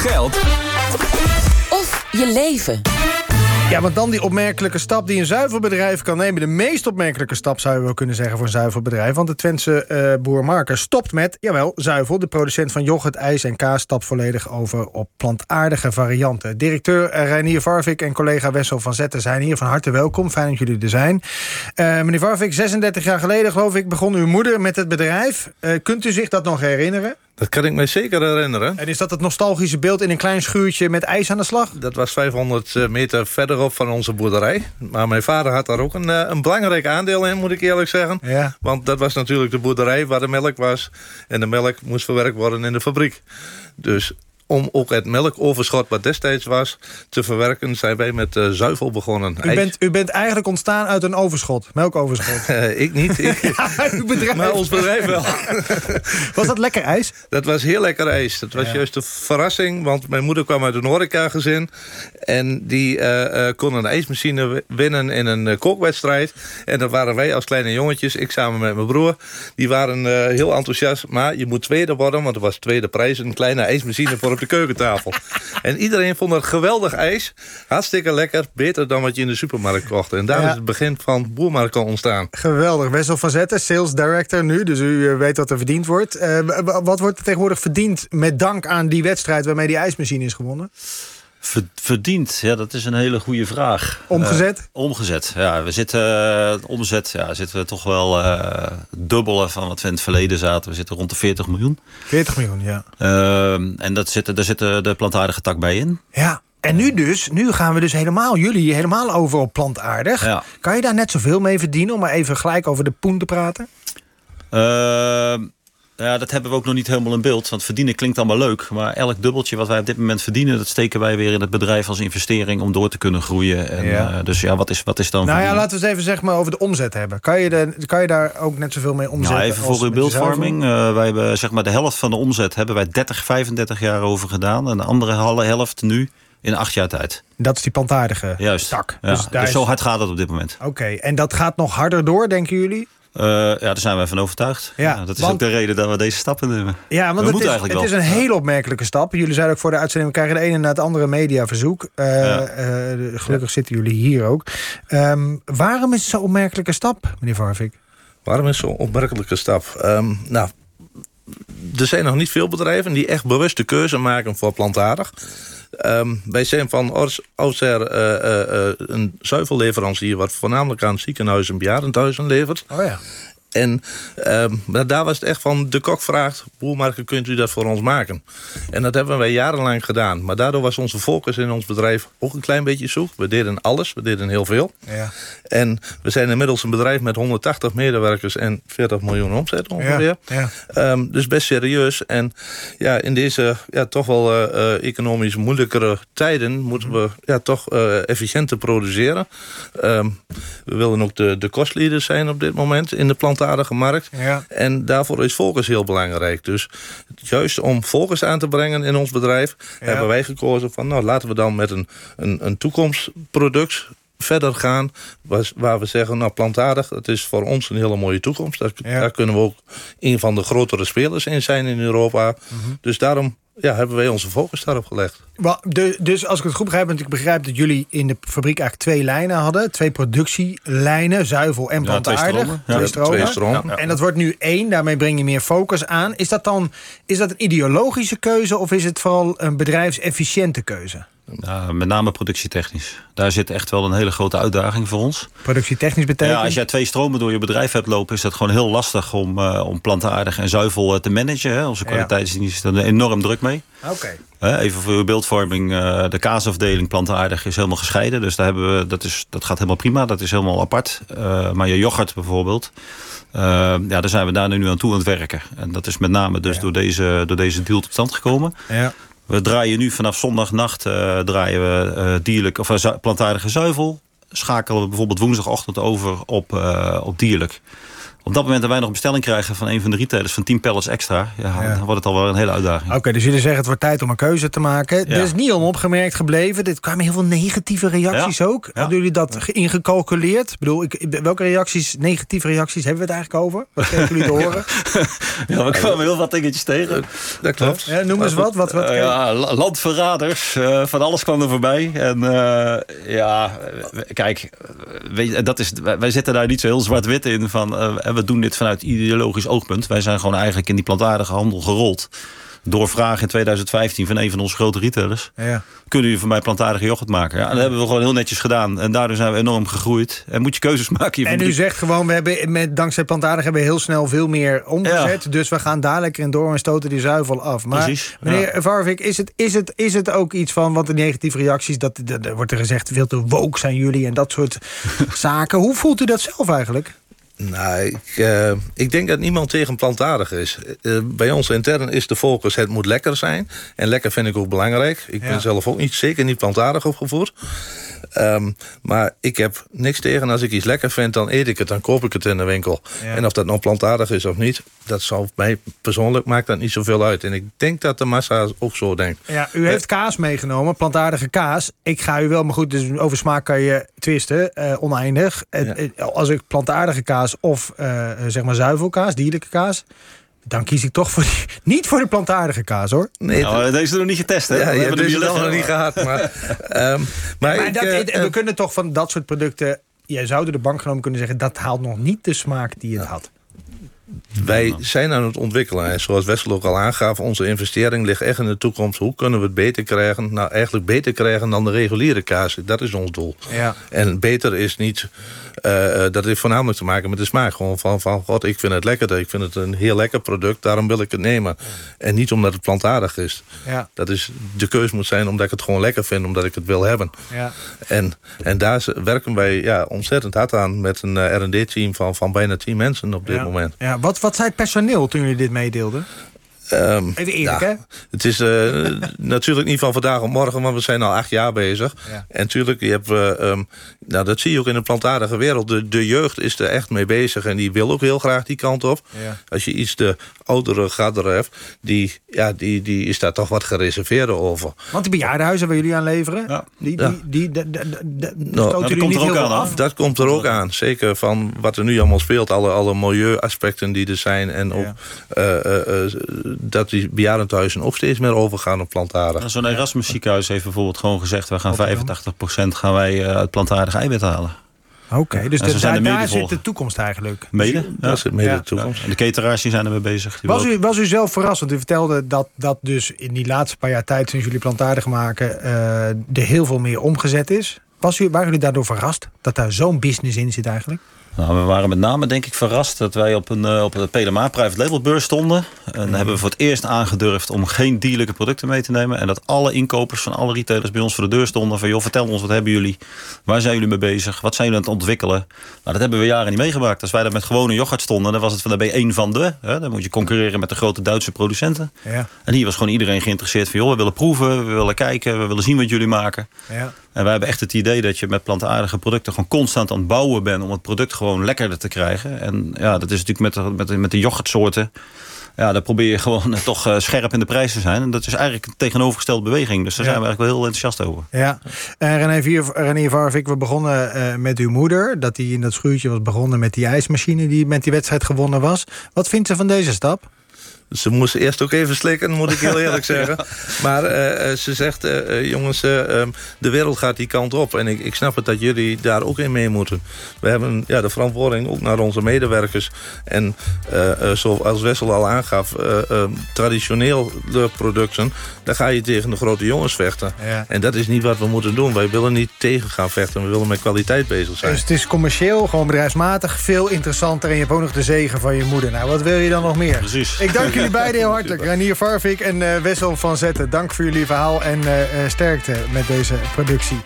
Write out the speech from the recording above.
geld Of je leven. Ja, want dan die opmerkelijke stap die een zuivelbedrijf kan nemen. De meest opmerkelijke stap zou je wel kunnen zeggen voor een zuivelbedrijf. Want de Twentse uh, boer Marker stopt met, jawel, zuivel. De producent van yoghurt, ijs en kaas stapt volledig over op plantaardige varianten. Directeur uh, Reinier Varvik en collega Wessel van Zetten zijn hier. Van harte welkom, fijn dat jullie er zijn. Uh, meneer Varvik, 36 jaar geleden geloof ik begon uw moeder met het bedrijf. kunt u zich dat nog herinneren? Dat kan ik me zeker herinneren. En is dat het nostalgische beeld in een klein schuurtje met ijs aan de slag? Dat was 500 eh, meter verderop van onze boerderij. Maar mijn vader had daar ook een, eh, een belangrijk aandeel in, moet ik eerlijk zeggen. Ja. Want dat was natuurlijk de boerderij waar de melk was. En de melk moest verwerkt worden in de fabriek. Dus om ook het melkoverschot wat destijds was te verwerken... zijn wij met uh, zuivel begonnen. U bent, u bent eigenlijk ontstaan uit een overschot, melkoverschot. Uh, ik niet. Ik, ja, uw bedrijf. Maar ons bedrijf wel. was dat lekker ijs? Dat was heel lekker ijs. Dat was juist een verrassing, want mijn moeder kwam uit een horecagezin... en die uh, kon een ijsmachine winnen in een kookwedstrijd. En dat waren wij als kleine jongetjes, ik samen met mijn broer. Die waren heel enthousiast, maar je moet tweede worden... want er was tweede prijs, een kleine ijsmachine voor de keukentafel. en iedereen vond het geweldig ijs. Hartstikke lekker. Beter dan wat je in de supermarkt kocht. En daar is het begin van Boermarkt ontstaan. Geweldig. Wessel van Zetten, sales director nu. Dus u eh, weet wat er verdiend wordt. Uh, wat wordt er tegenwoordig verdiend met dank aan die wedstrijd... waarmee die ijsmachine is gewonnen? Verdiend, ja, dat is een hele goede vraag. Omgezet? Uh, omgezet, ja. We zitten, uh, omzet, ja, zitten we toch wel uh, dubbelen van wat we in het verleden zaten. We zitten rond de 40 miljoen. 40 miljoen, ja. Ehm, en dat zit, daar zit de plantaardige tak bij in. Ja, en nu dus, nu gaan we dus helemaal, jullie helemaal over op plantaardig. Ja. Kan je daar net zoveel mee verdienen, om maar even gelijk over de poen te praten? Ja, dat hebben we ook nog niet helemaal in beeld. Want verdienen klinkt allemaal leuk. Maar elk dubbeltje wat wij op dit moment verdienen... dat steken wij weer in het bedrijf als investering... om door te kunnen groeien. En, Ja. uh, dus ja, wat is, wat is dan Nou ja, laten we het even zeg maar over de omzet hebben. Kan je, de, kan je daar ook net zoveel mee omzetten? Nou, even voor uw beeldvorming. Uh, wij hebben zeg maar de helft van de omzet hebben wij 30, 35 jaar over gedaan. En de andere halve helft nu in acht jaar tijd. Dat is die plantaardige Juist. tak. Ja. Dus, is- zo hard gaat het op dit moment. Oké, en dat gaat nog harder door, denken jullie? Uh, ja, daar zijn wij van overtuigd. Ja, dat is want- ook de reden dat we deze stappen nemen. Ja, want we het, moeten is, eigenlijk het wel. is een hele opmerkelijke stap. Jullie zeiden ook voor de uitzending... we krijgen de ene na het andere mediaverzoek. Eh, Ja. eh, gelukkig zitten jullie hier ook. Ehm, waarom is het zo'n opmerkelijke stap, meneer Varvik? Waarom is zo'n opmerkelijke stap? Ehm, nou, er zijn nog niet veel bedrijven die echt bewust de keuze maken voor plantaardig. Ehm, wij zijn van oudsher eh, een zuivelleverancier... wat voornamelijk aan ziekenhuizen en bejaardentehuizen levert. Oh ja. En ehm, daar was het echt van, de kok vraagt... boermarken, kunt u dat voor ons maken? En dat hebben wij jarenlang gedaan. Maar daardoor was onze focus in ons bedrijf ook een klein beetje zoek. We deden alles, we deden heel veel. Ja. En we zijn inmiddels een bedrijf met 180 medewerkers... en 40 miljoen omzet ongeveer. Ja, ja. Ehm, dus best serieus. En ja, in deze ja, toch wel eh, eh, economisch moeilijkere tijden... moeten we ja, toch eh, efficiënter produceren. Ehm, we willen ook de, de kostleader zijn op dit moment... in de plantaardige markt. Ja. En daarvoor is focus heel belangrijk. Dus juist om focus aan te brengen in ons bedrijf... hebben wij gekozen van... nou, laten we dan met een, een, een toekomstproduct verder gaan... Waar, waar we zeggen, nou, plantaardig, dat is voor ons een hele mooie toekomst. Daar, Ja. daar kunnen we ook een van de grotere spelers in zijn in Europa. Mhm. Dus daarom ja, hebben wij onze focus daarop gelegd. De- dus als ik het goed begrijp, want ik begrijp dat jullie in de fabriek eigenlijk twee lijnen hadden. Twee productielijnen, zuivel en Ja, twee plantaardig. stromen. Ja. Twee stromen. Twee stromen. En dat wordt nu één, daarmee breng je meer focus aan. Is dat dan is dat een ideologische keuze of is het vooral een bedrijfsefficiënte keuze? Ja, met name productietechnisch. Daar zit echt wel een hele grote uitdaging voor ons. Productietechnisch betekent? Ja, als jij twee stromen door je bedrijf hebt lopen... is dat gewoon heel lastig om, eh, om plantaardig en zuivel eh, te managen. Hè. Onze kwaliteitsdienst is er enorm druk mee. Oké. Even voor uw beeldvorming. eh, de kaasafdeling plantaardig is helemaal gescheiden. Dus daar hebben we, dat, is, dat gaat helemaal prima. Dat is helemaal apart. Maar je yoghurt bijvoorbeeld... ja, daar zijn we daar nu aan toe aan het werken. En dat is met name dus door, deze, door deze deal tot stand gekomen. Ja. We draaien nu vanaf zondagnacht eh, draaien we eh, dierlijk of eh, plantaardige zuivel. Schakelen we bijvoorbeeld woensdagochtend over op, op dierlijk. Op dat moment dat wij nog een bestelling krijgen van een van de retailers van 10 pallets extra, ja, Ja. dan wordt het al wel een hele uitdaging. Oké, dus jullie zeggen het wordt tijd om een keuze te maken. Ja. Er is niet onopgemerkt gebleven. Dit kwamen heel veel negatieve reacties Ja. ook. Hadden jullie dat ge- ingecalculeerd? Ik bedoel, ik, welke reacties, negatieve reacties, hebben we het eigenlijk over? Wat kregen jullie te horen? Ja, we kwamen heel wat dingetjes tegen. Dat klopt. Ja, noem eens wat. wat, wat Eh, ja, la- landverraders, eh, van alles kwam er voorbij. En eh, ja, kijk, weet dat is, wij wij zitten daar niet zo heel zwart-wit in. Van, eh, we doen dit vanuit ideologisch oogpunt. Wij zijn gewoon eigenlijk in die plantaardige handel gerold. Door vragen in 2015 van een van onze grote retailers. Ja. Kunnen jullie voor mij plantaardige yoghurt maken? Ja, dat hebben we gewoon heel netjes gedaan. En daardoor zijn we enorm gegroeid. En moet je keuzes maken. Je En u zegt gewoon, we hebben met, dankzij plantaardig hebben we heel snel veel meer omgezet. Dus we gaan daar lekker in door en stoten die zuivel af. Maar Precies, meneer Varvik, is het, is, het, is het ook iets van, want de negatieve reacties, dat, dat, dat wordt er gezegd, veel te woke zijn jullie en dat soort zaken. Hoe voelt u dat zelf eigenlijk? Nou, ik, eh, ik denk dat niemand tegen plantaardig is. Eh, bij ons intern is de focus, het moet lekker zijn. En lekker vind ik ook belangrijk. Ik Ja. ben zelf ook niet, zeker niet plantaardig opgevoed. Ehm, maar ik heb niks tegen. Als ik iets lekker vind, dan eet ik het. Dan koop ik het in de winkel. Ja. En of dat nou plantaardig is of niet... dat zal mij persoonlijk maakt dat niet zoveel uit. En ik denk dat de massa ook zo denkt. Ja, u heeft kaas meegenomen, plantaardige kaas. Ik ga u wel, maar goed, dus over smaak kan je twisten, eh, oneindig. Ja. als ik plantaardige kaas of eh, zeg maar zuivelkaas, dierlijke kaas... dan kies ik toch voor die, niet voor de plantaardige kaas, hoor. Nee, Nou, deze is nog niet getest, hè? ja, We hebben hem deze nog liggen. niet gehad. Maar, ehm, maar, Maar ik, dat, eh, we kunnen toch van dat soort producten... Jij zou door de bank genomen kunnen zeggen... dat haalt nog niet de smaak die het had. Wij zijn aan het ontwikkelen. En zoals Wessel ook al aangaf, onze investering ligt echt in de toekomst. Hoe kunnen we het beter krijgen? Nou, eigenlijk beter krijgen dan de reguliere kaas. Dat is ons doel. Ja. En beter is niet... eh, eh, dat heeft voornamelijk te maken met de smaak. Gewoon van, van, god, ik vind het lekker. Ik vind het een heel lekker product, daarom wil ik het nemen. En niet omdat het plantaardig is. Ja, Dat is, de keus moet zijn omdat ik het gewoon lekker vind, omdat ik het wil hebben. ja. En, en daar werken wij ja, ontzettend hard aan met een eh, R&D-team van, van bijna 10 mensen op dit ja. moment. Ja, wat, wat zei het personeel toen jullie dit meedeelden? Ehm, Even eerlijk, ja, hè? Het is eh, natuurlijk niet van vandaag op morgen, maar we zijn al acht jaar bezig. Ja. En natuurlijk, je hebt, eh, ehm, nou, dat zie je ook in de plantaardige wereld. De, de jeugd is er echt mee bezig en die wil ook heel graag die kant op. Ja. Als je iets de oudere gadder hebt, die, ja, die, die is daar toch wat gereserveerder over. Want die bejaardenhuizen waar jullie aan leveren... Die, die, Nou, dat komt er ook aan, af? Dat komt er ook aan. Zeker van wat er nu allemaal speelt. Alle, alle milieuaspecten die er zijn. En ook Ja. Dat die bejaardentehuizen ook steeds meer overgaan op plantaardig. Zo'n Erasmus ziekenhuis heeft bijvoorbeeld gewoon gezegd... wij gaan 85% gaan wij eh, uit plantaardig eiwit halen. Oké, dus de- daar, daar zit de toekomst eigenlijk. Mede? Dat is het mede Ja. de toekomst. En de cateraars die zijn ermee bezig. Was u, was u zelf verrast? Want u vertelde dat, dat dus in die laatste paar jaar tijd... sinds jullie plantaardig maken, eh, er heel veel meer omgezet is. Was u, waren jullie daardoor verrast? Dat daar zo'n business in zit eigenlijk? Nou, we waren met name denk ik verrast dat wij op een, eh, op de PLMA Private Label beurs stonden. En Mhm. hebben we voor het eerst aangedurfd om geen dierlijke producten mee te nemen. En dat alle inkopers van alle retailers bij ons voor de deur stonden. Van joh, vertel ons, wat hebben jullie? Waar zijn jullie mee bezig? Wat zijn jullie aan het ontwikkelen? Nou, dat hebben we jaren niet meegemaakt. Als wij daar met gewone yoghurt stonden, dan was het van, dan ben je één van de. Hè? Dan moet je concurreren met de grote Duitse producenten. Ja, En hier was gewoon iedereen geïnteresseerd van joh, we willen proeven, we willen kijken, we willen zien wat jullie maken. ja. En wij hebben echt het idee dat je met plantaardige producten gewoon constant aan het bouwen bent om het product gewoon lekkerder te krijgen. En ja, dat is natuurlijk met de, met de, met de yoghurtsoorten. Ja, daar probeer je gewoon eh, toch eh, scherp in de prijs te zijn. En dat is eigenlijk een tegenovergestelde beweging. Dus daar Ja. zijn we eigenlijk wel heel enthousiast over. Ja, en René, Vier, René Varvik, we begonnen eh, met uw moeder. Dat die in dat schuurtje was begonnen met die ijsmachine die met die wedstrijd gewonnen was. Wat vindt ze van deze stap? Ze moest eerst ook even slikken, moet ik heel eerlijk zeggen. Maar eh, eh, ze zegt, eh, jongens, eh, ehm, de wereld gaat die kant op. En ik, ik snap het dat jullie daar ook in mee moeten. We hebben ja, de verantwoording ook naar onze medewerkers. En eh, eh, zoals Wessel al aangaf, eh, eh, traditioneel de producten... daar ga je tegen de grote jongens vechten. Ja. En dat is niet wat we moeten doen. Wij willen niet tegen gaan vechten. We willen met kwaliteit bezig zijn. Dus het is commercieel, gewoon bedrijfsmatig, veel interessanter. En je hebt ook nog de zegen van je moeder. Nou, wat wil je dan nog meer? Precies. Ik dank jullie beiden heel hartelijk. Ranier Varvik en eh, Wessel van Zetten. Dank voor jullie verhaal en eh, eh, sterkte met deze productie.